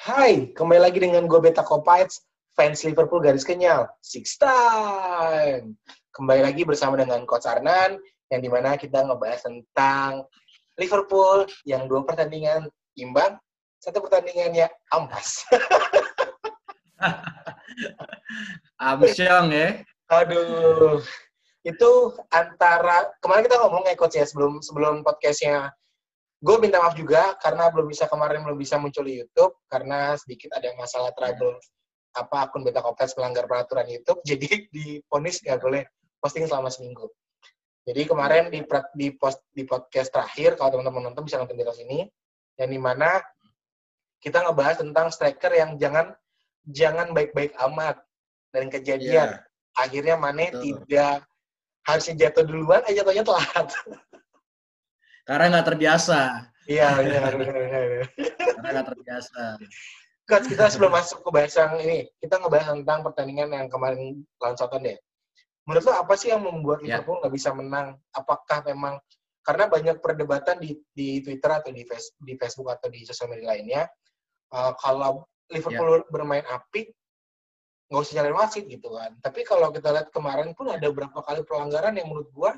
Hai, kembali lagi dengan gue Beta Kopites, fans Liverpool garis kenyal, six time. Kembali lagi bersama dengan Coach Arnan, yang di mana kita ngebahas tentang Liverpool yang dua pertandingan imbang, satu pertandingannya ampas. Amsyong ya. Aduh, itu antara kemarin kita ngomong ya coach ya sebelum sebelum podcastnya gue minta maaf juga karena belum bisa kemarin belum bisa muncul di YouTube karena sedikit ada masalah trouble apa akun beta kopes melanggar peraturan YouTube jadi diponis nggak boleh posting selama seminggu jadi kemarin di di post di podcast terakhir kalau teman-teman nonton bisa nonton di sini yang di mana kita ngebahas tentang striker yang jangan jangan baik-baik amat dan kejadian yeah. akhirnya Mane Betul. tidak harusnya jatuh duluan, aja jatuhnya telat. Karena nggak terbiasa. Iya, iya. Karena nggak terbiasa. Coach, kita sebelum masuk ke bahasan ini, kita ngebahas tentang pertandingan yang kemarin lawan Southampton deh. Menurut lo apa sih yang membuat ya. Liverpool nggak bisa menang? Apakah memang karena banyak perdebatan di, di Twitter atau di, face, di Facebook atau di sosial media lainnya, uh, kalau Liverpool ya. bermain apik, nggak usah nyalain wasit gitu kan. Tapi kalau kita lihat kemarin pun ada beberapa kali pelanggaran yang menurut gua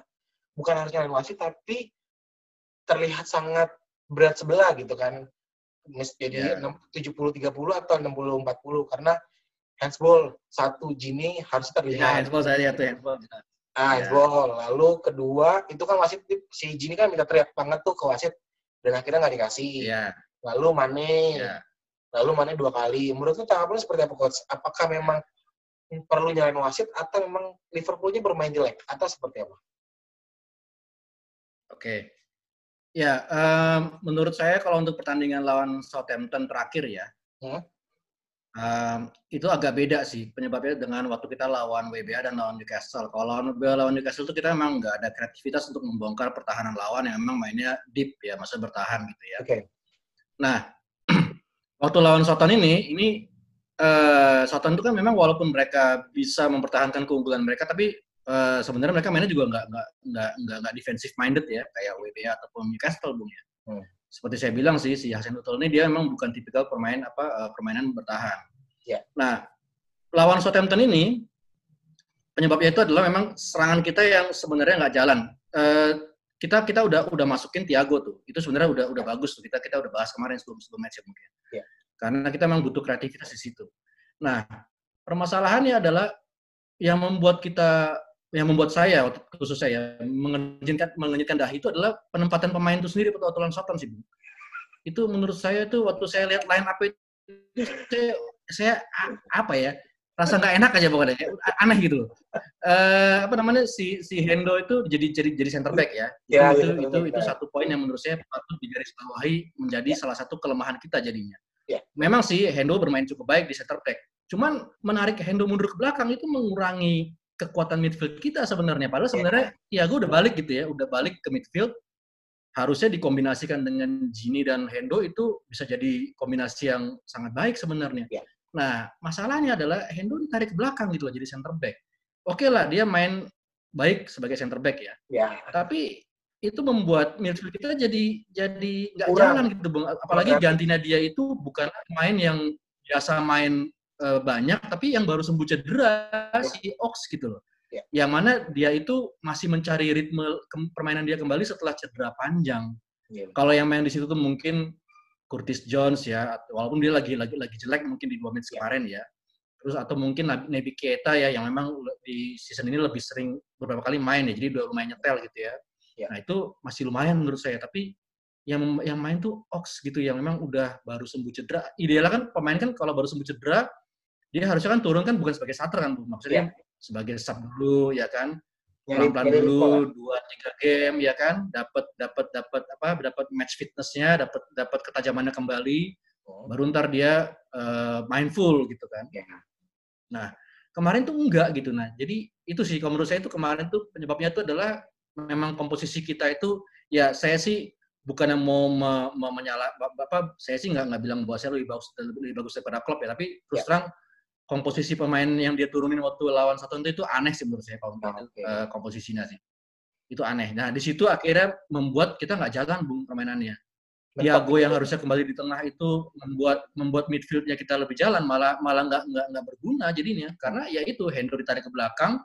bukan harus nyalain wasit tapi terlihat sangat berat sebelah gitu kan. Jadi yeah. 70-30 atau 60-40 karena handsball satu Gini harus terlihat. Ya, handsball saya lihat tuh handsball. Ah, yeah. handsball. Lalu kedua itu kan wasit si Gini kan minta teriak banget tuh ke wasit dan akhirnya nggak dikasih. Yeah. Lalu Mane yeah lalu mana dua kali. Menurut lu tanggapan seperti apa coach? Apakah memang perlu nyalain wasit atau memang Liverpoolnya bermain jelek atau seperti apa? Oke. Ya, um, menurut saya kalau untuk pertandingan lawan Southampton terakhir ya, hmm? um, itu agak beda sih penyebabnya dengan waktu kita lawan WBA dan lawan Newcastle. Kalau lawan WBA lawan Newcastle itu kita memang nggak ada kreativitas untuk membongkar pertahanan lawan yang memang mainnya deep ya, masa bertahan gitu ya. Oke. Okay. Nah, waktu lawan Soton ini, ini uh, Soton itu kan memang walaupun mereka bisa mempertahankan keunggulan mereka, tapi uh, sebenarnya mereka mainnya juga nggak nggak nggak nggak nggak defensive minded ya kayak WBA ataupun Newcastle bung ya. Hmm. Seperti saya bilang sih si Hasan Utul ini dia memang bukan tipikal pemain apa uh, permainan bertahan. Yeah. Nah lawan Southampton ini penyebabnya itu adalah memang serangan kita yang sebenarnya nggak jalan. Uh, kita kita udah udah masukin Tiago tuh. Itu sebenarnya udah udah bagus tuh. Kita kita udah bahas kemarin sebelum sebelum match ya mungkin. Yeah. Karena kita memang butuh kreativitas di situ. Nah, permasalahannya adalah yang membuat kita yang membuat saya khusus saya mengenyitkan mengenyitkan dahi itu adalah penempatan pemain itu sendiri waktu lawan Southampton sih. Itu menurut saya itu waktu saya lihat line up itu saya, saya apa ya? rasa nggak enak aja pokoknya aneh gitu loh uh, apa namanya si si Hendo itu jadi jadi jadi center back ya, ya itu ya, itu itu, itu satu poin yang menurut saya patut digarisbawahi menjadi ya. salah satu kelemahan kita jadinya ya. memang si Hendo bermain cukup baik di center back cuman menarik Hendo mundur ke belakang itu mengurangi kekuatan midfield kita sebenarnya padahal ya. sebenarnya ya gue udah balik gitu ya udah balik ke midfield harusnya dikombinasikan dengan Gini dan Hendo itu bisa jadi kombinasi yang sangat baik sebenarnya. Ya. Nah, masalahnya adalah Hendo ditarik ke belakang gitu loh jadi center back. Oke lah, dia main baik sebagai center back ya. ya. Tapi itu membuat midfield kita jadi jadi nggak jalan gitu, Bang. Apalagi gantinya dia itu bukan main yang biasa main e, banyak, tapi yang baru sembuh cedera ya. si Ox gitu loh. Ya. Yang mana dia itu masih mencari ritme permainan dia kembali setelah cedera panjang. Ya. Kalau yang main di situ tuh mungkin Curtis Jones ya, walaupun dia lagi lagi lagi jelek mungkin di dua match kemarin ya. Terus atau mungkin Nabi Keita ya yang memang di season ini lebih sering beberapa kali main ya, jadi udah lumayan nyetel gitu ya. ya. Nah itu masih lumayan menurut saya, tapi yang yang main tuh Ox gitu yang memang udah baru sembuh cedera. Idealnya kan pemain kan kalau baru sembuh cedera dia harusnya kan turun kan bukan sebagai starter kan, maksudnya ya. sebagai sub dulu ya kan pelan-pelan dulu dua tiga game ya kan dapat dapat dapat apa dapat match fitnessnya dapat dapat ketajamannya kembali oh. baru ntar dia uh, mindful gitu kan ya. nah kemarin tuh enggak gitu nah jadi itu sih kalau menurut saya itu kemarin tuh penyebabnya itu adalah memang komposisi kita itu ya saya sih bukan yang mau me, me, menyala apa saya sih nggak nggak bilang bahwa saya lebih bagus lebih bagus daripada klub ya tapi terus ya. terang komposisi pemain yang dia turunin waktu lawan satu itu aneh sih menurut saya kalau okay. uh, komposisinya sih itu aneh. Nah di situ akhirnya membuat kita nggak jalan bung permainannya. Thiago yang harusnya kembali di tengah itu membuat membuat midfieldnya kita lebih jalan malah malah nggak nggak nggak berguna jadinya karena ya itu Hendo ditarik ke belakang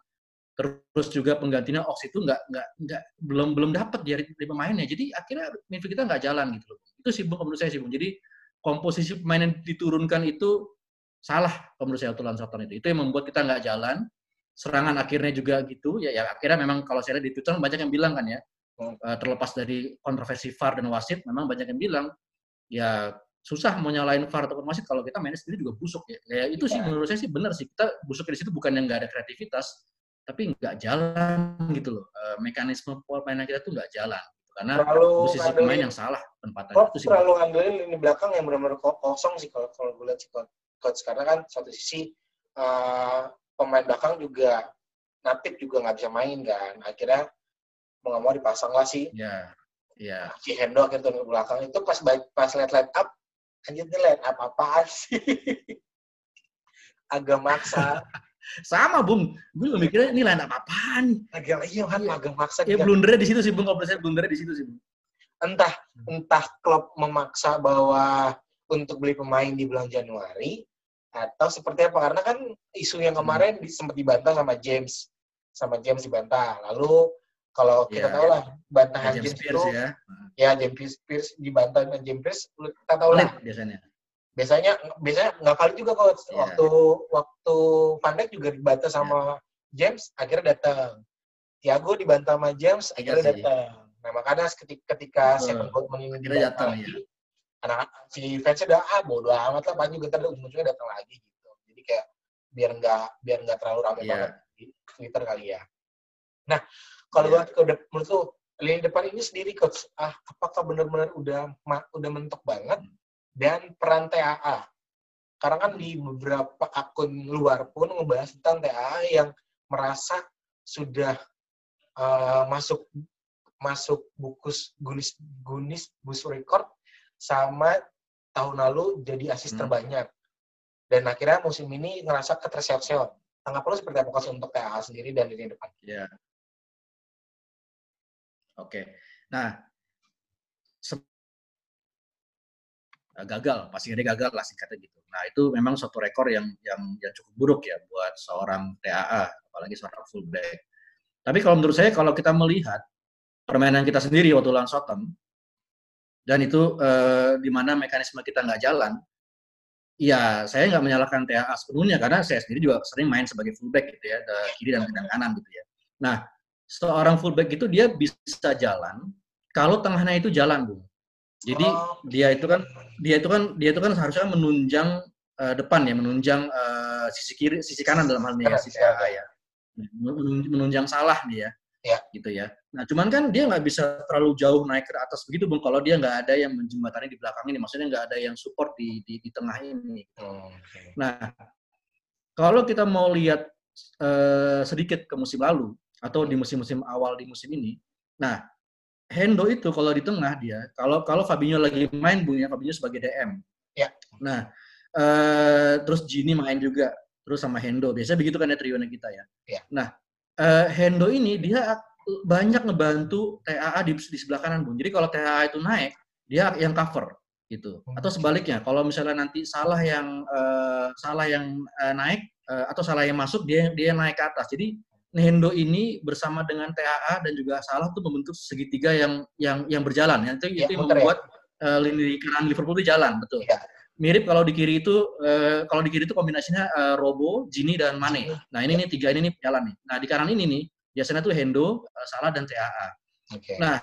terus juga penggantinya Ox itu nggak nggak nggak belum belum dapat dari, dari pemainnya jadi akhirnya midfield kita nggak jalan gitu loh itu sih bung menurut saya sih bung jadi komposisi pemain yang diturunkan itu salah Tulan Soton itu itu yang membuat kita nggak jalan serangan akhirnya juga gitu ya ya akhirnya memang kalau saya lihat di Twitter banyak yang bilang kan ya uh, terlepas dari kontroversi VAR dan wasit, memang banyak yang bilang ya susah mau nyalain VAR ataupun wasit kalau kita mainnya sendiri juga busuk ya. Ya itu sih iya. menurut saya sih benar sih. Kita busuk di situ bukan yang nggak ada kreativitas, tapi nggak jalan gitu loh. Uh, mekanisme permainan kita tuh nggak jalan karena terlalu posisi pemain yang salah tempatan itu sih. Terlalu ngandelin lini belakang yang benar-benar kosong sih kalau kalau gue lihat sih coach karena kan satu sisi uh, pemain belakang juga natif juga nggak bisa main kan akhirnya mau nggak mau dipasang lah sih. Iya. Iya. Si Hendo akhirnya turun ke belakang itu pas baik pas lihat line up, anjir ini line up apaan sih? agak maksa. Sama, Bung. Gue mikirnya ini line up apaan? Agak iya kan, agak maksa. Ya blundernya di situ sih, Bung. Kalau saya blundernya di situ sih, Bung. Entah, entah klub memaksa bahwa untuk beli pemain di bulan Januari atau seperti apa karena kan isu yang kemarin hmm. sempat dibantah sama James sama James dibantah lalu kalau kita yeah. tahu lah bantahan James, James Pierce itu, ya. ya James Pierce dibantah sama James Pierce, kita tahu lah. Biasanya. Biasanya biasanya nggak kali juga kok yeah. waktu waktu Van Dijk juga dibantah sama yeah. James, akhirnya datang. Thiago dibantah sama James, iya akhirnya datang. Nah makanya ketika, ketika uh, second Goldman ini datang ya. Anak si fansnya udah ah bodo amat lah paling juga ntar ujung-ujungnya datang lagi gitu. Jadi kayak biar nggak biar nggak terlalu ramai yeah. banget di Twitter kali ya. Nah, kalau yeah. udah menurut lu lini depan ini sendiri coach, ah apakah benar-benar udah udah mentok banget dan peran TAA? Karena kan di beberapa akun luar pun ngebahas tentang TAA yang merasa sudah uh, masuk masuk bukus Gunis Gunis Bus Record sama tahun lalu jadi asis hmm. terbanyak. Dan akhirnya musim ini ngerasa keterseok-seok. Tanggapan lu seperti apa coach untuk TAA sendiri dan lini depan? Iya. Yeah. Oke. Nah, gagal, pasti dia gagal lah singkatnya gitu. Nah, itu memang suatu rekor yang yang yang cukup buruk ya buat seorang TAA, apalagi seorang fullback. Tapi kalau menurut saya kalau kita melihat permainan kita sendiri waktu lawan Soton dan itu eh, di mana mekanisme kita nggak jalan, ya saya nggak menyalahkan TAA sepenuhnya karena saya sendiri juga sering main sebagai fullback gitu ya, kiri dan kanan gitu ya. Nah, seorang fullback itu dia bisa jalan kalau tengahnya itu jalan, Bu. Jadi oh. dia itu kan dia itu kan dia itu kan seharusnya menunjang uh, depan ya, menunjang uh, sisi kiri, sisi kanan dalam hal ini ya, sisi ya. ya. Menunjang salah dia. Ya. Gitu ya. Nah, cuman kan dia nggak bisa terlalu jauh naik ke atas begitu, Bung. Kalau dia nggak ada yang menjembatani di belakang ini, maksudnya nggak ada yang support di di, di tengah ini. Oh, okay. Nah, kalau kita mau lihat uh, sedikit ke musim lalu, atau di musim-musim awal di musim ini. Nah, Hendo itu kalau di tengah dia, kalau kalau Fabinho lagi main punya Fabinho sebagai DM. Ya. Nah, eh, terus Gini main juga, terus sama Hendo. Biasanya begitu kan ya trionya kita ya. ya. Nah, eh, Hendo ini dia banyak ngebantu TAA di, di sebelah kanan, Bung. Jadi kalau TAA itu naik, dia yang cover gitu. Atau sebaliknya, kalau misalnya nanti salah yang uh, salah yang uh, naik uh, atau salah yang masuk, dia dia naik ke atas. Jadi Nendo ini bersama dengan TAA dan juga Salah tuh membentuk segitiga yang yang yang berjalan. Yang itu, ya, itu yang ya. membuat ya. uh, lini kanan Liverpool itu jalan, betul. Ya. Mirip kalau di kiri itu uh, kalau di kiri itu kombinasinya uh, Robo, Gini dan Mane. Nah, ini nih tiga ini nih jalan nih. Nah, di kanan ini nih biasanya tuh Hendo, uh, Salah dan TAA. Okay. Nah,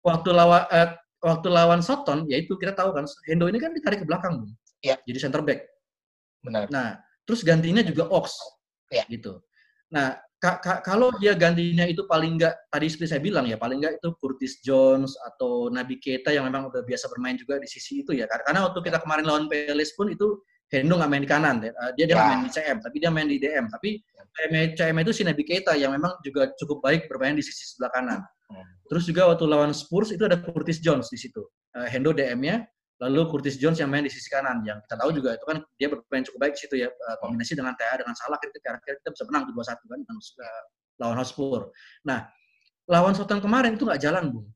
waktu lawan uh, waktu lawan Soton yaitu kita tahu kan Hendo ini kan ditarik ke belakang, Ya. Jadi center back. Benar. Nah, terus gantinya juga Ox. Ya. Gitu. Nah, ka, ka, kalau dia gantinya itu paling enggak tadi seperti saya bilang ya paling enggak itu Curtis Jones atau Nabi Keita yang memang udah biasa bermain juga di sisi itu ya karena waktu kita kemarin lawan Peles pun itu Hendo nggak main di kanan ya. dia dia ya. main di CM tapi dia main di DM tapi CM, CM itu si Nabi Keita yang memang juga cukup baik bermain di sisi sebelah kanan hmm. terus juga waktu lawan Spurs itu ada Curtis Jones di situ Hendo DM-nya lalu Curtis Jones yang main di sisi kanan yang kita tahu juga itu kan dia bermain cukup baik di situ ya eh, kombinasi dengan TA dengan Salah kita kira-kira kita bisa menang dua satu kan dengan lawan Hotspur. Nah lawan Southampton kemarin itu nggak jalan bung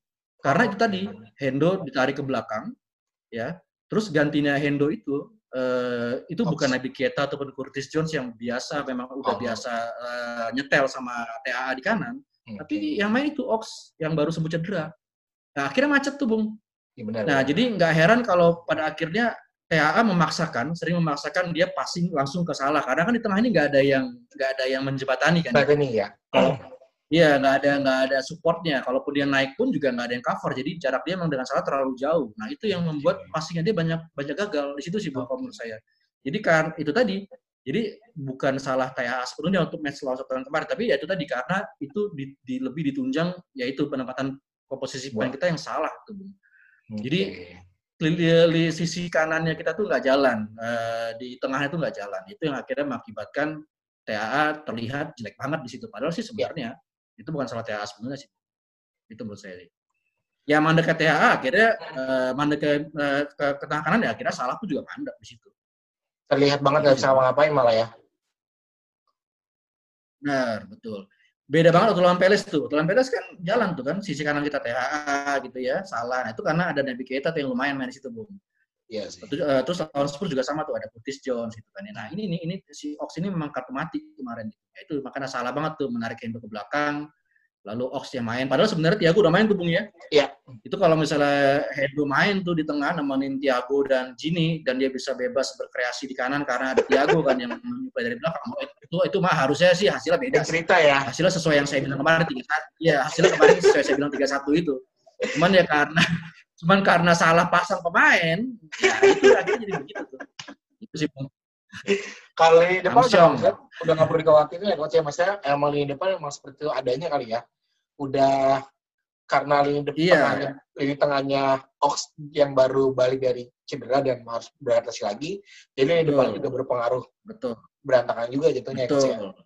karena itu tadi Hendo ditarik ke belakang, ya. Terus gantinya Hendo itu uh, itu bukan Nabi Keita ataupun Curtis Jones yang biasa memang udah oh. biasa uh, nyetel sama TAA di kanan, tapi yang main itu Ox yang baru sembuh cedera. Nah, akhirnya macet tuh, Bung. Ya, benar, nah, benar. jadi nggak heran kalau pada akhirnya TAA memaksakan, sering memaksakan dia passing langsung ke salah karena kan di tengah ini nggak ada yang nggak ada yang menjembatani kan. Ini ya. Kalau Iya, nggak ada nggak ada supportnya. Kalaupun dia naik pun juga nggak ada yang cover. Jadi jarak dia memang dengan salah terlalu jauh. Nah itu yang membuat passingnya dia banyak banyak gagal di situ sih bu, menurut saya. Jadi kan itu tadi. Jadi bukan salah kayak sepenuhnya untuk match lawan Scotland kemarin, tapi ya itu tadi karena itu di, di lebih ditunjang yaitu penempatan komposisi pemain kita yang salah tuh. Okay. Jadi di, di sisi kanannya kita tuh nggak jalan, uh, di tengahnya tuh nggak jalan. Itu yang akhirnya mengakibatkan TAA terlihat jelek banget di situ. Padahal sih sebenarnya itu bukan salah THA sebenarnya sih. Itu menurut saya. Ya mandek ke THA akhirnya uh, mandek ke, uh, ke, ke tengah kanan ya akhirnya salah pun juga mandek di situ. Terlihat banget nggak bisa ngapain malah ya. Benar, betul. Beda banget waktu lawan Peles tuh. Lawan Peles kan jalan tuh kan, sisi kanan kita THA gitu ya, salah. Nah itu karena ada Nabi Keita yang lumayan main di situ, Bung. Iya sih. Terus, uh, terus lawan Spurs juga sama tuh, ada Curtis Jones gitu kan. Nah ini, ini, ini si Ox ini memang kartu mati kemarin. Ya, itu makanya salah banget tuh menarik Hendo ke belakang, lalu Ox yang main. Padahal sebenarnya Tiago udah main tuh Bung ya. Iya. Itu kalau misalnya Hendo main tuh di tengah nemenin Tiago dan Gini dan dia bisa bebas berkreasi di kanan karena ada Tiago kan yang menyuplai dari belakang. Oh, itu itu mah harusnya sih hasilnya beda. Cerita ya. Hasilnya sesuai yang saya bilang kemarin tiga satu. Iya hasilnya kemarin sesuai saya bilang tiga satu itu. Cuman ya karena cuman karena salah pasang pemain, ya itu akhirnya jadi begitu tuh. Itu sih Bung. Kali depan udah, udah nggak perlu dikhawatirin ya coach ya maksudnya emang lini depan emang seperti itu adanya kali ya udah karena lini depan iya. lini tengahnya Ox yang baru balik dari cedera dan harus beradaptasi lagi jadi lini depan juga berpengaruh betul berantakan juga jatuhnya betul. Ya,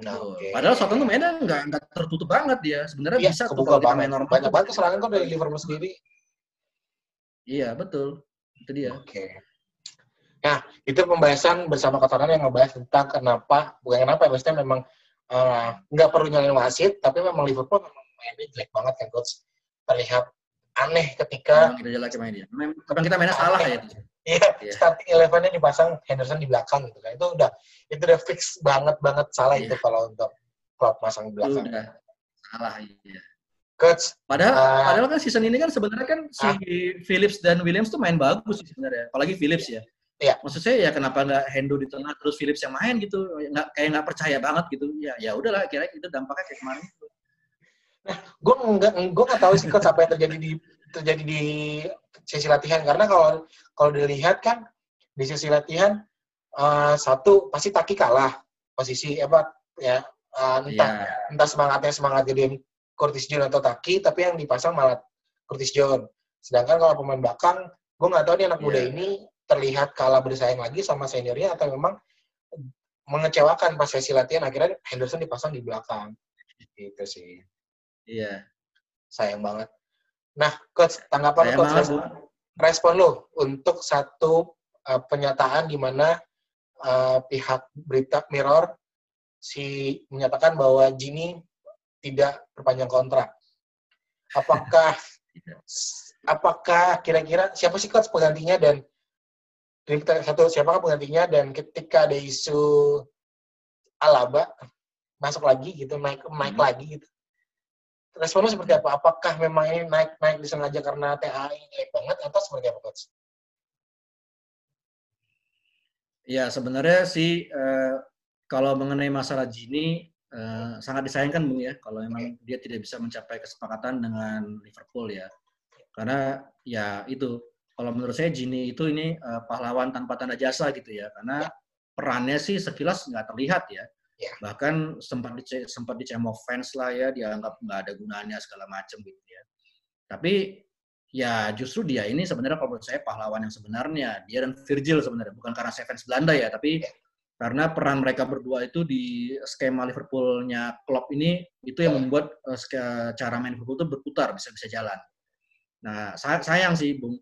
Nah, okay. Padahal Southampton mainnya nggak nggak tertutup banget dia. Sebenarnya iya, bisa tuh kalau main normal. Banyak banget kesalahan kok dari Liverpool sendiri. Iya betul, itu dia. Oke. Okay. Nah, itu pembahasan bersama Kotoran yang ngebahas tentang kenapa, bukan kenapa, ya, maksudnya memang uh, nggak perlu nyalain wasit, tapi memang Liverpool memang mainnya jelek banget kan, Coach. Terlihat aneh ketika... Kita jelek mainnya. Kapan kita mainnya salah ya? Iya, yeah. starting elevennya dipasang Henderson di belakang gitu kan. Itu udah itu udah fix banget banget salah yeah. itu kalau untuk klub masang di belakang. Udah salah iya. Coach. Padahal, uh, padahal kan season ini kan sebenarnya kan si uh, Phillips dan Williams tuh main bagus sih sebenarnya. Apalagi Phillips ya. Iya. Maksud saya ya kenapa nggak Hendo di tengah terus Phillips yang main gitu, nggak kayak nggak percaya banget gitu. Ya ya udahlah kira itu dampaknya kayak kemarin. Gitu. Nah, gue nggak gue nggak tahu sih coach apa yang terjadi di terjadi di sesi latihan karena kalau kalau dilihat kan di sesi latihan uh, satu pasti Taki kalah posisi apa ya uh, entah yeah. entah semangatnya semangat jadi Curtis Jones atau Taki tapi yang dipasang malah Curtis Jones sedangkan kalau pemain belakang gue nggak tahu nih anak yeah. muda ini terlihat kalah bersaing lagi sama seniornya atau memang mengecewakan pas sesi latihan akhirnya Henderson dipasang di belakang. Gitu sih. Iya. Sayang banget. Nah coach tanggapan coach respon, respon lo untuk satu uh, pernyataan di mana uh, pihak berita Mirror si menyatakan bahwa Gini tidak perpanjang kontrak. Apakah apakah kira-kira siapa sih coach penggantinya dan kita satu siapakah penggantinya dan ketika ada isu Alaba masuk lagi gitu naik naik hmm. lagi gitu responnya seperti apa apakah memang ini naik naik disengaja karena TAI naik banget atau seperti apa coach? Ya sebenarnya sih eh, kalau mengenai masalah Gini eh, sangat disayangkan bung ya kalau memang dia tidak bisa mencapai kesepakatan dengan Liverpool ya karena ya itu kalau menurut saya Gini itu ini uh, pahlawan tanpa tanda jasa gitu ya karena ya. perannya sih sekilas nggak terlihat ya. ya. Bahkan sempat dice sempat dicemooh fans lah ya dianggap nggak ada gunanya segala macam gitu ya. Tapi ya justru dia ini sebenarnya kalau menurut saya pahlawan yang sebenarnya dia dan Virgil sebenarnya bukan karena saya fans Belanda ya tapi ya. karena peran mereka berdua itu di skema Liverpoolnya Klopp ini itu yang ya. membuat uh, cara main Liverpool itu berputar bisa bisa jalan. Nah sayang sih Bung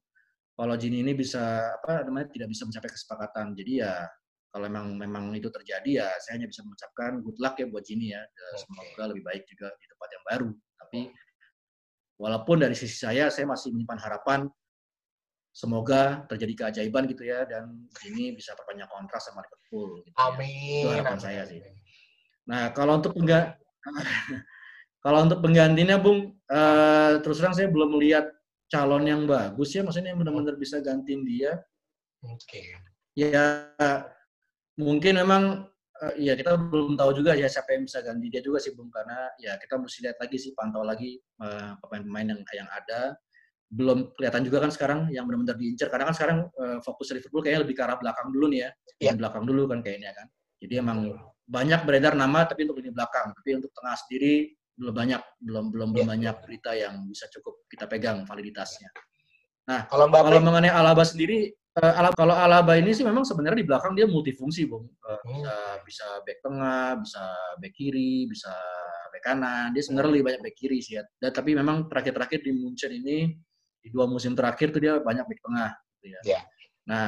kalau Jini ini bisa apa namanya tidak bisa mencapai kesepakatan. Jadi ya kalau memang memang itu terjadi ya saya hanya bisa mengucapkan good luck ya buat Jini ya. Okay. Semoga lebih baik juga di tempat yang baru. Tapi walaupun dari sisi saya saya masih menyimpan harapan semoga terjadi keajaiban gitu ya dan ini bisa perpanjang kontrak sama Liverpool. Gitu amin. Ya. Itu harapan amin. saya sih. Nah kalau untuk enggak kalau untuk penggantinya Bung uh, terus terang saya belum melihat calon yang bagus ya maksudnya yang benar-benar bisa gantiin dia. Oke. Okay. Ya mungkin memang uh, ya kita belum tahu juga ya siapa yang bisa ganti dia juga sih Bung karena ya kita mesti lihat lagi sih pantau lagi pemain pemain-pemain yang yang ada belum kelihatan juga kan sekarang yang benar-benar diincar karena kan sekarang uh, fokus Liverpool kayaknya lebih ke arah belakang dulu nih ya yeah. belakang dulu kan kayaknya kan jadi emang banyak beredar nama tapi untuk lini belakang tapi untuk tengah sendiri belum banyak belum belum yeah. belum banyak berita yang bisa cukup kita pegang validitasnya nah kalau, kalau mengenai Alaba sendiri uh, Alaba, kalau Alaba ini sih memang sebenarnya di belakang dia multifungsi, Bung. Uh, hmm. Bisa bisa back tengah, bisa back kiri, bisa back kanan. Dia sebenarnya lebih banyak back kiri sih ya. Dan, tapi memang terakhir-terakhir di Munchen ini di dua musim terakhir tuh dia banyak back tengah gitu ya. Yeah. Nah,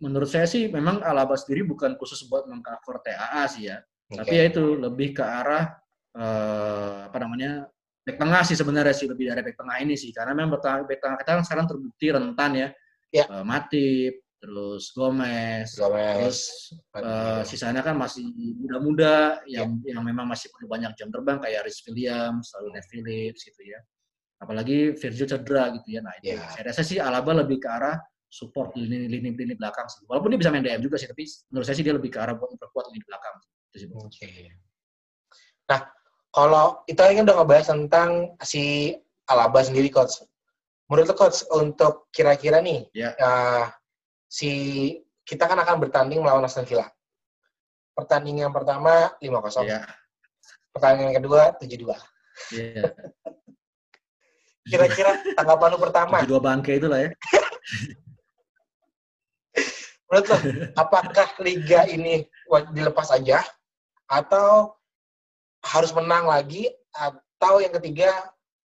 menurut saya sih memang Alaba sendiri bukan khusus buat mengcover TAA sih ya. Okay. Tapi ya itu lebih ke arah uh, apa namanya back tengah sih sebenarnya sih lebih dari back tengah ini sih karena memang back tengah kita kan sekarang terbukti rentan ya ya. uh, Matip, terus Gomez, Gomez. terus uh, sisanya kan masih muda-muda yang ya. yang memang masih perlu banyak jam terbang kayak Rhys Williams, lalu Ned Phillips gitu ya. Apalagi Virgil cedera gitu ya. Nah, itu ya. saya rasa sih Alaba lebih ke arah support lini lini lini belakang sih. Walaupun dia bisa main DM juga sih, tapi menurut saya sih dia lebih ke arah buat memperkuat lini belakang. Oke. Okay. Nah, kalau kita ingin udah ngebahas tentang si Alaba sendiri coach menurut lo coach untuk kira-kira nih yeah. Ya. uh, si kita kan akan bertanding melawan Aston Villa. Pertandingan pertama 5-0. Yeah. Pertandingan kedua 7-2. Yeah. Kira-kira tanggapan lu pertama? 7-2 bangke itu lah ya. Menurut lo, apakah liga ini dilepas aja atau harus menang lagi atau yang ketiga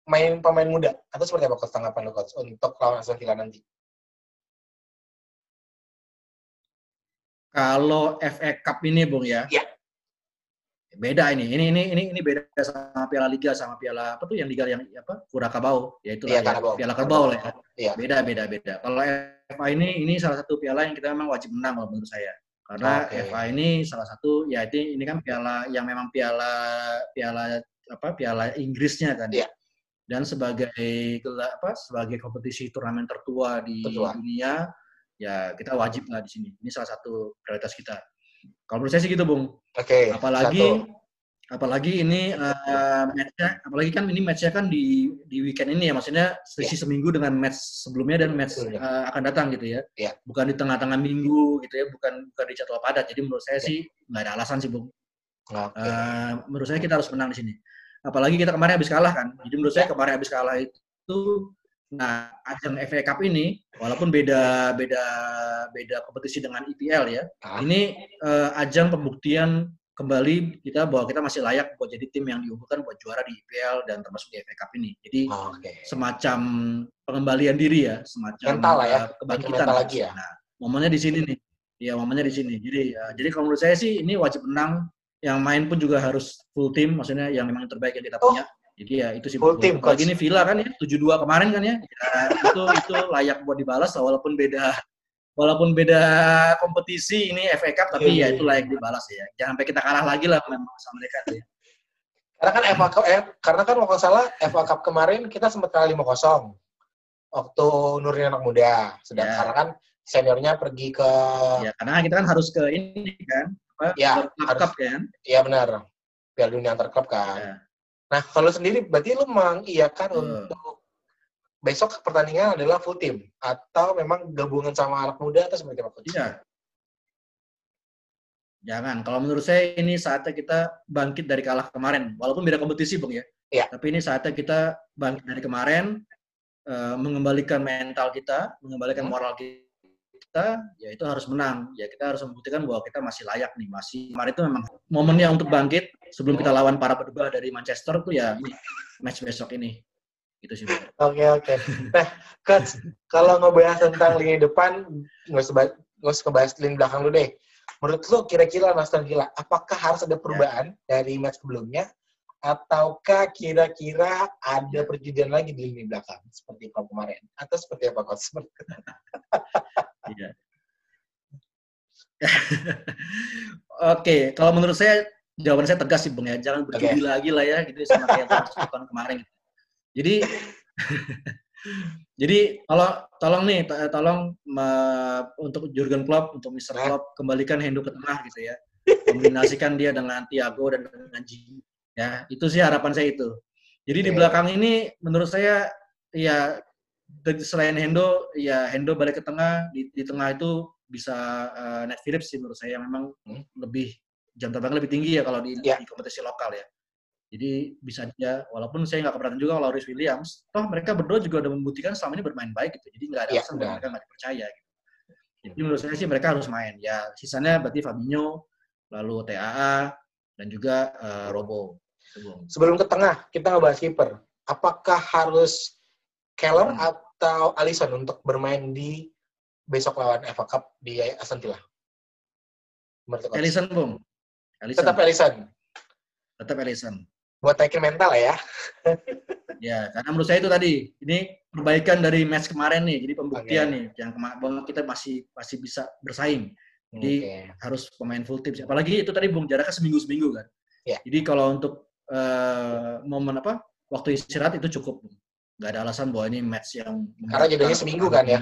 main pemain muda atau seperti apa coach tanggapan lo coach untuk lawan Aston Villa nanti? Kalau FA Cup ini Bung ya. Iya. Beda ini. Ini ini ini ini beda sama Piala Liga sama Piala apa tuh yang Liga yang apa? Kurakabau, yaitu iya, ya, Piala Kerbau lah ya. Iya. Beda beda beda. Kalau FA ini ini salah satu piala yang kita memang wajib menang kalau menurut saya. Karena okay. FA ini salah satu ya ini, ini kan piala yang memang piala piala apa piala Inggrisnya kan. Iya dan sebagai apa sebagai kompetisi turnamen tertua di tertua. dunia ya kita wajib lah di sini ini salah satu prioritas kita kalau menurut saya sih gitu bung oke okay, apalagi satu. Apalagi ini uh, matchnya apalagi kan ini matchnya kan di di weekend ini ya maksudnya selisih yeah. seminggu dengan match sebelumnya dan match uh, akan datang gitu ya yeah. bukan di tengah-tengah minggu gitu ya bukan bukan di jadwal padat jadi menurut saya yeah. sih nggak ada alasan sih bung okay. uh, menurut saya kita harus menang di sini apalagi kita kemarin habis kalah kan. Jadi menurut saya kemarin habis kalah itu nah ajang FA Cup ini walaupun beda beda beda kompetisi dengan IPL ya. Ah. Ini uh, ajang pembuktian kembali kita bahwa kita masih layak buat jadi tim yang diunggulkan buat juara di IPL dan termasuk di FA Cup ini. Jadi oh, okay. semacam pengembalian diri ya, semacam mental lah ya, eh, kebangkitan lagi ya. Nah, momennya di sini nih. Ya, momennya di sini. Jadi ya, jadi kalau menurut saya sih ini wajib menang yang main pun juga harus full team, maksudnya yang memang terbaik yang kita punya. Oh. Jadi ya itu sih full team. Kalau gini Villa kan ya 7-2 kemarin kan ya. ya itu itu layak buat dibalas walaupun beda walaupun beda kompetisi ini FA Cup tapi yeah, ya itu layak dibalas ya. Jangan sampai kita kalah lagi lah sama mereka ya. Karena kan FA Cup eh, karena kan waktu salah FA Cup kemarin kita sempat kalah 5-0 waktu Nurni anak muda. Sedang yeah. karena kan seniornya pergi ke Ya, karena kita kan harus ke ini kan apa? Ya, harus, kan? Iya benar. Piala Dunia antar klub kan. Ya. Nah, kalau sendiri berarti lu mengiyakan uh. untuk besok pertandingan adalah full team atau memang gabungan sama anak muda atau seperti apa? Iya. Jangan. Kalau menurut saya ini saatnya kita bangkit dari kalah kemarin. Walaupun beda kompetisi, Bung ya. Iya. Tapi ini saatnya kita bangkit dari kemarin, uh, mengembalikan mental kita, mengembalikan hmm. moral kita kita ya itu harus menang ya kita harus membuktikan bahwa kita masih layak nih masih kemarin itu memang momennya untuk bangkit sebelum kita lawan para pedebah dari Manchester tuh ya ini match besok ini itu sih oke okay, oke okay. nah coach kalau ngebahas tentang lini depan nggak usah nggak usah ngebahas lini belakang lu deh menurut lu kira-kira Aston Villa apakah harus ada perubahan ya. dari match sebelumnya ataukah kira-kira ada perjudian lagi di lini belakang seperti Pak kemarin atau seperti apa coach? Iya. Oke, kalau menurut saya jawaban saya tegas sih Bung ya, jangan berjudi okay. lagi lah ya gitu sama kayak tahun kemarin. Jadi jadi kalau tolong nih tolong untuk Jurgen Klopp untuk Mr. Klopp kembalikan Hendo ke tengah gitu ya. Kombinasikan dia dengan Thiago dan dengan Gini. Ya, itu sih harapan saya itu. Jadi di belakang ini menurut saya ya selain Hendo ya Hendo balik ke tengah di, di tengah itu bisa uh, Ned Phillips sih menurut saya yang memang hmm. lebih jam terbang lebih tinggi ya kalau di, yeah. di kompetisi lokal ya. Jadi bisa aja, walaupun saya nggak keberatan juga kalau Rhys Williams, toh mereka berdua juga udah membuktikan selama ini bermain baik gitu. Jadi nggak ada yeah, alasan mereka nggak dipercaya gitu. Jadi menurut saya sih mereka harus main. Ya sisanya berarti Fabinho, lalu TAA, dan juga uh, Robo. Sebelum ke tengah, kita ngebahas kiper. Apakah harus Keller hmm. atau Alisson untuk bermain di besok lawan FA Cup di Aston Villa? Alisson, Bung. Alisson. Tetap Alisson. Tetap Alisson. Buat naikin mental ya. ya, karena menurut saya itu tadi, ini perbaikan dari match kemarin nih, jadi pembuktian okay. nih, yang kemarin kita masih masih bisa bersaing. Jadi okay. harus pemain full tim. Apalagi itu tadi Bung jaraknya seminggu seminggu kan. Yeah. Jadi kalau untuk uh, momen apa waktu istirahat itu cukup. Gak ada alasan bahwa ini match yang karena jadinya seminggu kan ya.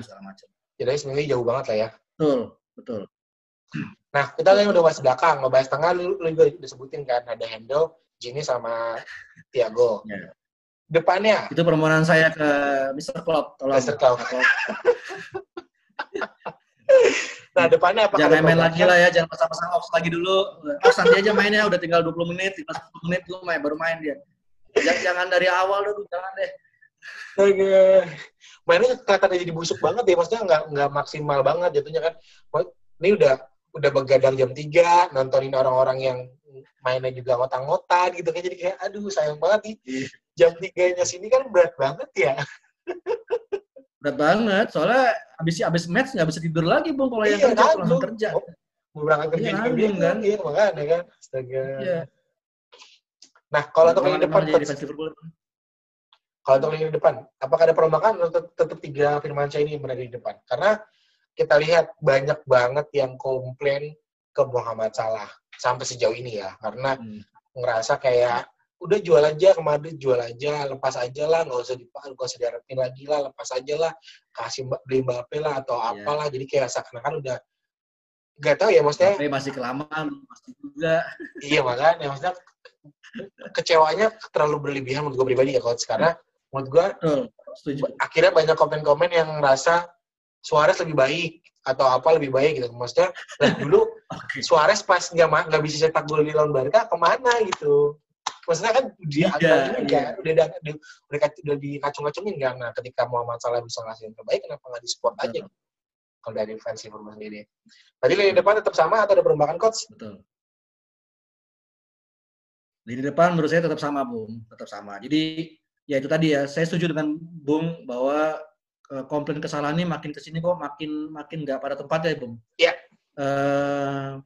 Jadinya seminggu jauh banget lah ya. Betul, betul. Nah, kita kan udah bahas belakang, bahas tengah lu, lu juga disebutin kan ada Hendo, Gini sama Tiago. Yeah. Depannya. Itu permohonan saya ke Mr. Klopp. Tolong. Mr. Klopp. nah, depannya apa? Jangan main lagi lah ya, jangan pasang-pasang off lagi dulu. Pas nanti aja mainnya udah tinggal 20 menit, 15 menit lu main baru main dia. Jangan, jangan dari awal dulu, jangan deh. Oke. Mainnya kelihatan jadi busuk banget ya, maksudnya nggak nggak maksimal banget jatuhnya kan. Ini udah udah begadang jam 3, nontonin orang-orang yang mainnya juga ngotang-ngotan gitu kan. Jadi kayak, aduh sayang banget nih. Iya. Jam 3-nya sini kan berat banget ya. berat banget, soalnya abis abis match nggak bisa tidur lagi, Bung, kalau yang iya, kerja, kan, langsung kerja. Oh, mau berangkat kerja iya, juga bingung kan. Iya, makanya kan. Astaga. Iya. Nah, kalau untuk lini depan, kalau untuk lini depan, apakah ada perombakan atau tetap tiga Firmansyah ini berada di depan? Karena kita lihat banyak banget yang komplain ke Muhammad Salah sampai sejauh ini ya karena hmm. ngerasa kayak udah jual aja ke Madrid jual aja lepas aja lah nggak usah dipakai nggak usah diharapin lagi lah lepas aja lah kasih beli Mbappe lah atau yeah. apalah jadi kayak seakan-akan udah nggak tahu ya maksudnya Mbappe masih kelamaan masih juga iya makanya maksudnya kecewanya terlalu berlebihan menurut gue pribadi ya kalau sekarang menurut gue akhirnya banyak komen-komen yang merasa Suarez lebih baik atau apa lebih baik gitu. Maksudnya dulu okay. Suarez pas nggak nggak bisa cetak gol di lawan Barca ke mana gitu. Maksudnya kan dia yeah, ini yeah. udah udah udah, udah, udah dikacung-kacungin kan. Nah, ketika Muhammad Salah bisa ngasih yang terbaik, kenapa nggak di support aja? Gitu? Kalau dari fans Liverpool sendiri. Tadi lini depan tetap sama atau ada perubahan coach? Betul. Lini depan menurut saya tetap sama, Bung. Tetap sama. Jadi ya itu tadi ya, saya setuju dengan Bung bahwa Eh, komplain kesalahan ini makin ke sini kok makin makin nggak pada tempatnya ya, Bung. Iya. Uh,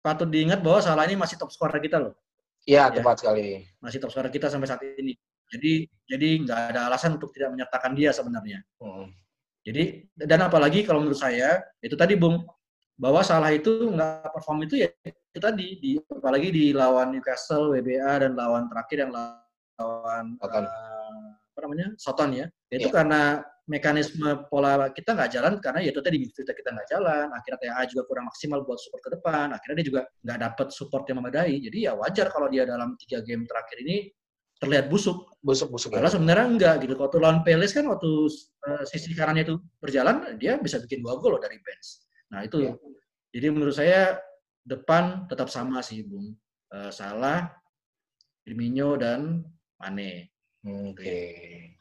patut diingat bahwa salah ini masih top scorer kita loh. Iya, ya, tepat sekali. Masih top scorer kita sampai saat ini. Jadi jadi nggak ada alasan untuk tidak menyertakan dia sebenarnya. Hmm. Jadi dan apalagi kalau menurut saya itu tadi Bung bahwa salah itu nggak perform itu ya itu tadi di apalagi di lawan Newcastle, WBA dan lawan terakhir yang lawan uh, apa namanya Soton ya. Itu yeah. karena mekanisme pola kita nggak jalan karena ya itu tadi midfield kita nggak jalan. Akhirnya TA juga kurang maksimal buat support ke depan. Akhirnya dia juga nggak dapat support yang memadai. Jadi ya wajar kalau dia dalam tiga game terakhir ini terlihat busuk. Busuk busuk karena ya. sebenarnya enggak gitu. Kalau lawan Peles kan waktu uh, sisi kanannya itu berjalan dia bisa bikin dua gol loh dari bench. Nah itu. Ya. jadi menurut saya depan tetap sama sih bung. Uh, salah Firmino dan Mane. Oke. Okay.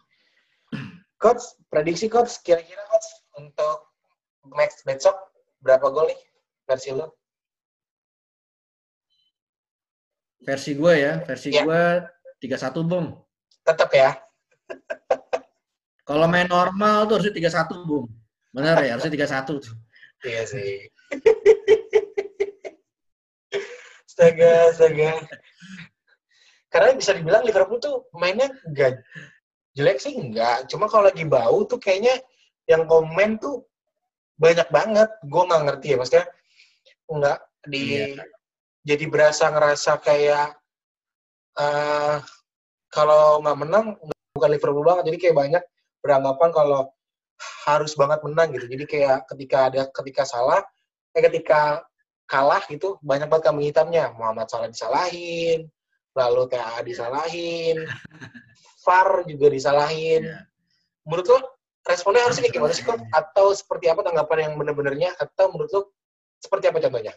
Coach, prediksi coach, kira-kira coach untuk match besok berapa gol nih versi lo? Versi gue ya, versi ya. gue 3-1 Bung. Tetap ya. Kalau main normal tuh harusnya 3-1 Bung. Benar ya, harusnya 3-1 tuh. Iya sih. astaga, astaga. karena bisa dibilang Liverpool tuh mainnya enggak jelek sih enggak. Cuma kalau lagi bau tuh kayaknya yang komen tuh banyak banget. Gue nggak ngerti ya, maksudnya enggak di iya. jadi berasa ngerasa kayak uh, kalau nggak menang bukan Liverpool banget. Jadi kayak banyak beranggapan kalau harus banget menang gitu. Jadi kayak ketika ada ketika salah, eh ketika kalah gitu banyak banget kambing hitamnya. Muhammad Salah disalahin, lalu TA disalahin, VAR juga disalahin. Yeah. Menurut lo responnya harusnya kayak gimana sih kok? Atau seperti apa tanggapan yang benar-benarnya? Atau menurut lo seperti apa contohnya?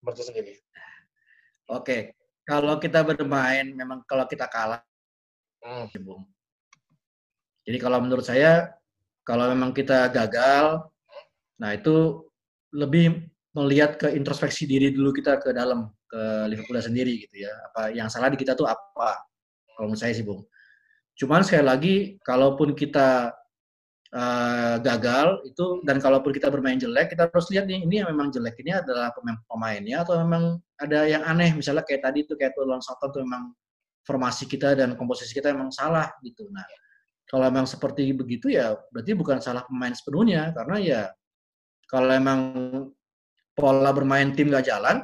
Menurut lo sendiri. Oke, kalau kita bermain memang kalau kita kalah, hmm. Jadi kalau menurut saya, kalau memang kita gagal, nah itu lebih melihat ke introspeksi diri dulu kita ke dalam ke Liverpool sendiri gitu ya. Apa yang salah di kita tuh apa? Kalau menurut saya sih, Bung. Cuman sekali lagi, kalaupun kita uh, gagal itu dan kalaupun kita bermain jelek, kita harus lihat nih ini yang memang jelek ini adalah pemain pemainnya atau memang ada yang aneh. Misalnya kayak tadi tuh kayak tuh lawan tuh memang formasi kita dan komposisi kita memang salah gitu. Nah, kalau memang seperti begitu ya berarti bukan salah pemain sepenuhnya karena ya kalau emang pola bermain tim gak jalan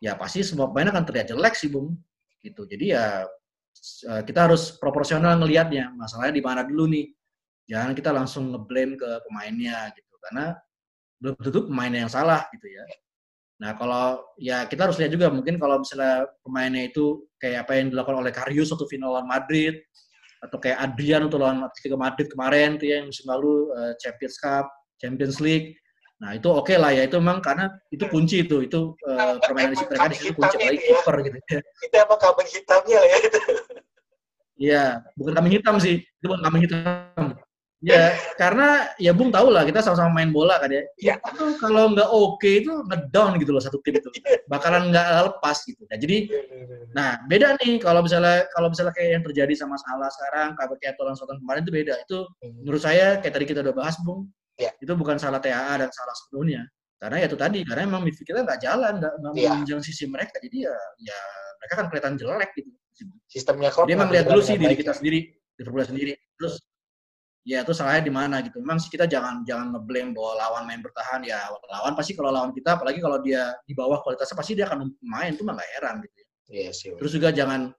ya pasti semua pemain akan terlihat jelek sih bung. Gitu. Jadi ya eh, kita harus proporsional ngelihatnya. Masalahnya di mana dulu nih? Jangan kita langsung ngeblame ke pemainnya gitu. Karena belum tentu pemainnya yang salah gitu ya. Nah kalau ya kita harus lihat juga mungkin kalau misalnya pemainnya itu kayak apa yang dilakukan oleh Karius waktu final lawan Madrid atau kayak Adrian untuk lawan Atletico Madrid kemarin tuh ya yang musim lalu uh, Champions Cup, Champions League. Nah itu oke okay lah ya itu memang karena itu kunci itu itu uh, permainan di mereka di situ kunci apalagi ya. kiper gitu ya. Itu apa kambing hitamnya ya itu. Iya, bukan kambing hitam sih, itu bukan kambing hitam. Ya, karena ya Bung tahu lah kita sama-sama main bola kan ya. Ya. Itu kalau nggak oke okay, itu ngedown gitu loh satu tim itu. Bakalan nggak lepas gitu. Nah, jadi nah beda nih kalau misalnya kalau misalnya kayak yang terjadi sama Salah sekarang, kayak Tolan Sultan kemarin itu beda. Itu hmm. menurut saya kayak tadi kita udah bahas Bung. Ya. Itu bukan salah TAA dan salah sepenuhnya. Karena ya itu tadi, karena emang kita nggak jalan, nggak ya. menunjang sisi mereka. Jadi ya, ya mereka kan kelihatan jelek gitu. Sistemnya kok. Dia emang lihat dulu sih diri kita sendiri, Liverpool sendiri. Terus ya itu salahnya di mana gitu. Memang sih kita jangan jangan ngeblame bahwa lawan main bertahan ya lawan pasti kalau lawan kita apalagi kalau dia di bawah kualitasnya pasti dia akan main itu mah nggak heran gitu ya. Yes, iya Terus juga jangan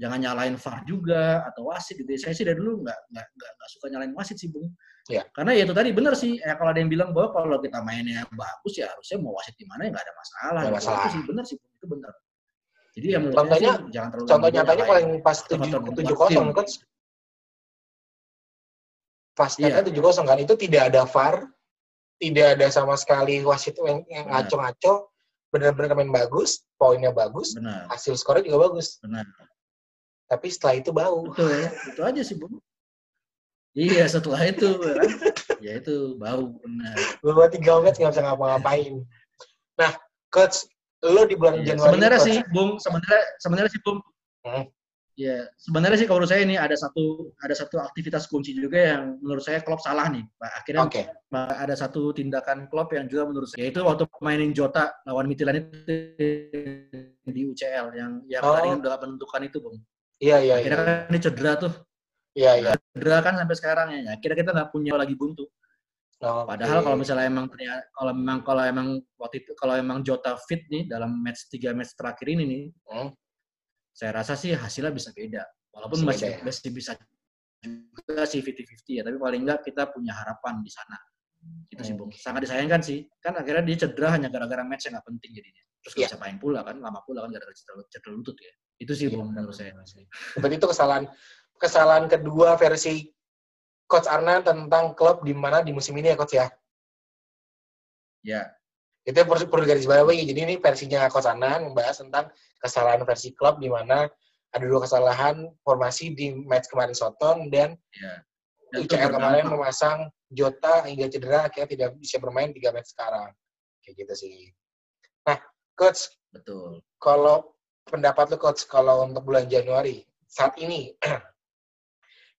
jangan nyalain VAR juga atau wasit gitu. Ya. Saya sih dari dulu nggak nggak nggak suka nyalain wasit sih bung. Ya. Karena ya itu tadi benar sih. Ya, kalau ada yang bilang bahwa kalau kita mainnya bagus ya harusnya mau wasit di mana ya nggak ada masalah. Gak masalah. Itu sih benar sih itu benar. Jadi ya contohnya, jangan terlalu contoh nyatanya paling pas tujuh tujuh kosong kan Pas iya. tujuh kosong kan itu tidak ada VAR, tidak ada sama sekali wasit yang, yang ngaco-ngaco, benar-benar main bagus, poinnya bagus, Benar. hasil skornya juga bagus. Benar. Tapi setelah itu bau. Betul, itu aja sih, Bu. Iya, setelah itu kan, ya itu bau benar. Belum tiga menit nggak bisa ngapa-ngapain. Nah, coach, lo di bulan iya, Januari. Sebenarnya sih, Bung, sebenarnya sebenarnya sih, Bung. Hmm. Ya, sebenarnya sih kalau menurut saya ini ada satu ada satu aktivitas kunci juga yang menurut saya klub salah nih. Pak. Akhirnya okay. ada satu tindakan klub yang juga menurut saya yaitu waktu mainin Jota lawan Midtjylland itu di UCL yang yang oh. tadi udah menentukan itu, Bung. Iya, iya, Akhirnya iya. kan ini cedera tuh. Iya, iya. Cedera kan sampai sekarang ya. Akhirnya kita nggak punya lagi buntu. Oh, Padahal okay. kalau misalnya emang kalau memang kalau emang waktu itu kalau emang Jota fit nih dalam match tiga match terakhir ini nih, hmm saya rasa sih hasilnya bisa beda. Walaupun masih, beda, ya? masih bisa juga sih 50-50 ya, tapi paling enggak kita punya harapan di sana. Itu sih, Bung. Sangat disayangkan sih. Kan akhirnya dia cedera hanya gara-gara match yang nggak penting jadinya. Terus nggak yeah. bisa main pula kan, lama pula kan gara-gara cedera, cedera lutut ya. Itu sih, yeah. Bung, menurut saya. Berarti itu kesalahan kesalahan kedua versi Coach Arna tentang klub di mana di musim ini ya, Coach ya? Ya. Itu yang perlu, perlu garis bawahi. Jadi ini versinya Coach Arna membahas tentang kesalahan versi klub di mana ada dua kesalahan formasi di match kemarin Soton dan ya. UCL kemarin memasang Jota hingga cedera akhirnya tidak bisa bermain tiga match sekarang. Kayak gitu sih. Nah, coach. Betul. Kalau pendapat lu coach kalau untuk bulan Januari saat ini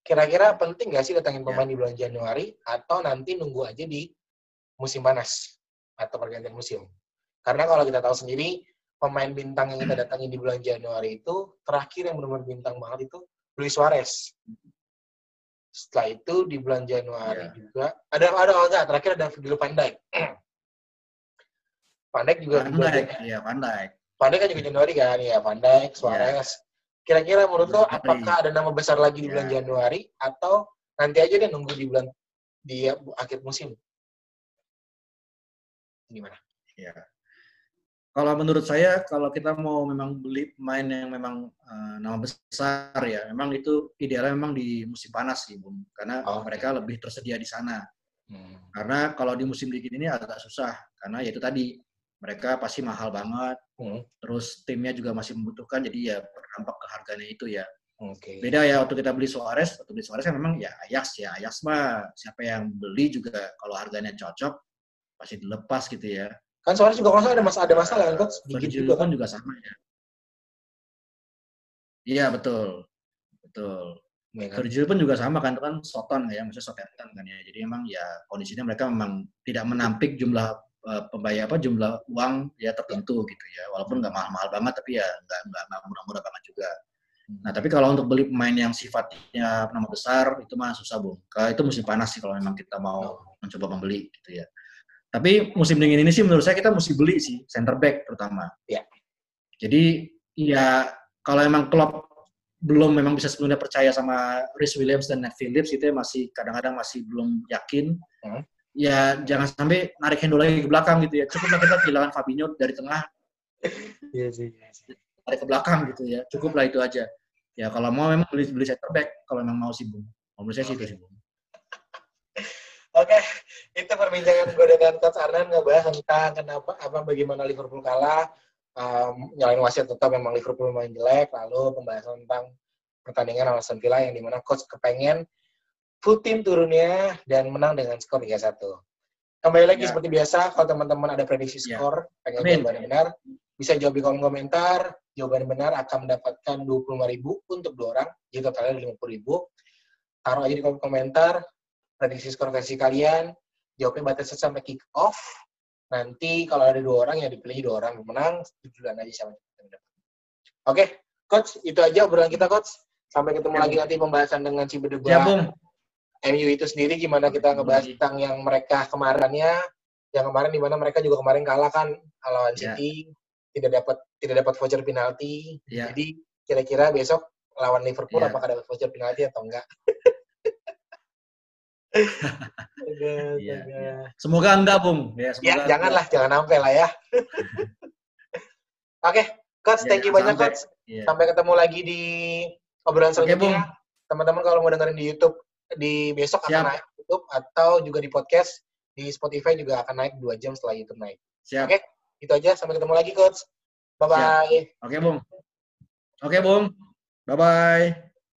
kira-kira penting nggak sih datangin pemain ya. di bulan Januari atau nanti nunggu aja di musim panas atau pergantian musim? Karena kalau kita tahu sendiri pemain bintang yang kita datangi di bulan Januari itu terakhir yang benar-benar bintang banget itu Luis Suarez. Setelah itu di bulan Januari yeah. juga ada ada oh enggak terakhir ada Virgil van Dijk. van Dijk juga Van Dijk, iya Van Dijk. Van Dijk kan juga Januari kan ya Van Dijk, iya. Suarez. Kira-kira menurut lo apakah ada nama besar lagi di bulan yeah. Januari atau nanti aja deh nunggu di bulan di akhir musim? Gimana? Ya. Kalau menurut saya, kalau kita mau memang beli pemain yang memang uh, nama besar ya, memang itu idealnya memang di musim panas sih, Bung. Karena oh, mereka lebih tersedia di sana. Hmm. Karena kalau di musim dingin ini agak susah, karena ya itu tadi mereka pasti mahal banget. Hmm. Terus timnya juga masih membutuhkan, jadi ya berdampak ke harganya itu ya. Okay. Beda ya waktu kita beli Suarez, waktu beli Suarez kan memang ya Ajax ya, Ajax mah siapa yang beli juga kalau harganya cocok pasti dilepas gitu ya. Kan Suarez juga kalau ada masalah ada masalah kan coach. Gigit juga kan juga sama ya. Iya betul, betul. Ya, kan? Virgil pun juga sama kan, itu kan Soton ya, maksudnya Southampton kan ya. Jadi emang ya kondisinya mereka memang tidak menampik jumlah pembayar apa jumlah uang ya tertentu gitu ya. Walaupun nggak mahal-mahal banget, tapi ya nggak nggak murah-murah banget juga. Nah tapi kalau untuk beli pemain yang sifatnya nama besar itu mah susah bung. Itu musim panas sih kalau memang kita mau mencoba membeli gitu ya. Tapi musim dingin ini sih menurut saya kita mesti beli sih center back terutama. Ya. Jadi ya kalau emang klub belum memang bisa sepenuhnya percaya sama Rhys Williams dan Nat Phillips itu ya masih kadang-kadang masih belum yakin. Hmm. Ya jangan sampai narik Hendo lagi ke belakang gitu ya. Cukuplah kita kehilangan Fabinho dari tengah. Iya sih. Tarik ke belakang gitu ya. Cukuplah itu aja. Ya kalau mau memang beli beli center back kalau memang mau sih Bung. Menurut saya sih itu sih Bung. Oke, itu perbincangan gue dengan Coach Arnan ngebahas tentang kenapa apa bagaimana Liverpool kalah. Um, nyalain wasit tetap memang Liverpool main jelek, lalu pembahasan tentang pertandingan Aston Villa yang di mana coach kepengen full tim turunnya dan menang dengan skor 3-1. Kembali lagi ya. seperti biasa, kalau teman-teman ada prediksi ya. skor, pengen jawaban benar, bisa jawab di kolom komentar. Jawaban benar akan mendapatkan 25.000 untuk dua orang, jadi totalnya 50.000. Taruh aja di kolom komentar, prediksi skor versi kalian, jawabnya batasnya sampai kick off. Nanti kalau ada dua orang yang dipilih dua orang yang menang, tujuan aja sama Oke, coach, itu aja obrolan kita coach. Sampai ketemu ya, lagi nanti pembahasan dengan Cibedeba. Ya, MU itu sendiri gimana kita ngebahas tentang yang mereka kemarinnya, yang kemarin di mana mereka juga kemarin kalah kan lawan ya. City, tidak dapat tidak dapat voucher penalti. Ya. Jadi kira-kira besok lawan Liverpool ya. apakah dapat voucher penalti atau enggak? iya. Semoga enggak, Bung. Ya, semoga ya janganlah, jangan sampai lah ya. Oke, okay, Coach, ya, thank you banyak, sampai. Coach. Ya. Sampai ketemu lagi di obrolan selanjutnya. Okay, Teman-teman kalau mau dengerin di YouTube, di besok Siap. akan naik YouTube atau juga di podcast, di Spotify juga akan naik dua jam setelah YouTube naik. Siap. Oke, okay? itu aja. Sampai ketemu lagi, Coach. Bye-bye. Oke, okay, Bung. Oke, okay, Bung. Bye-bye.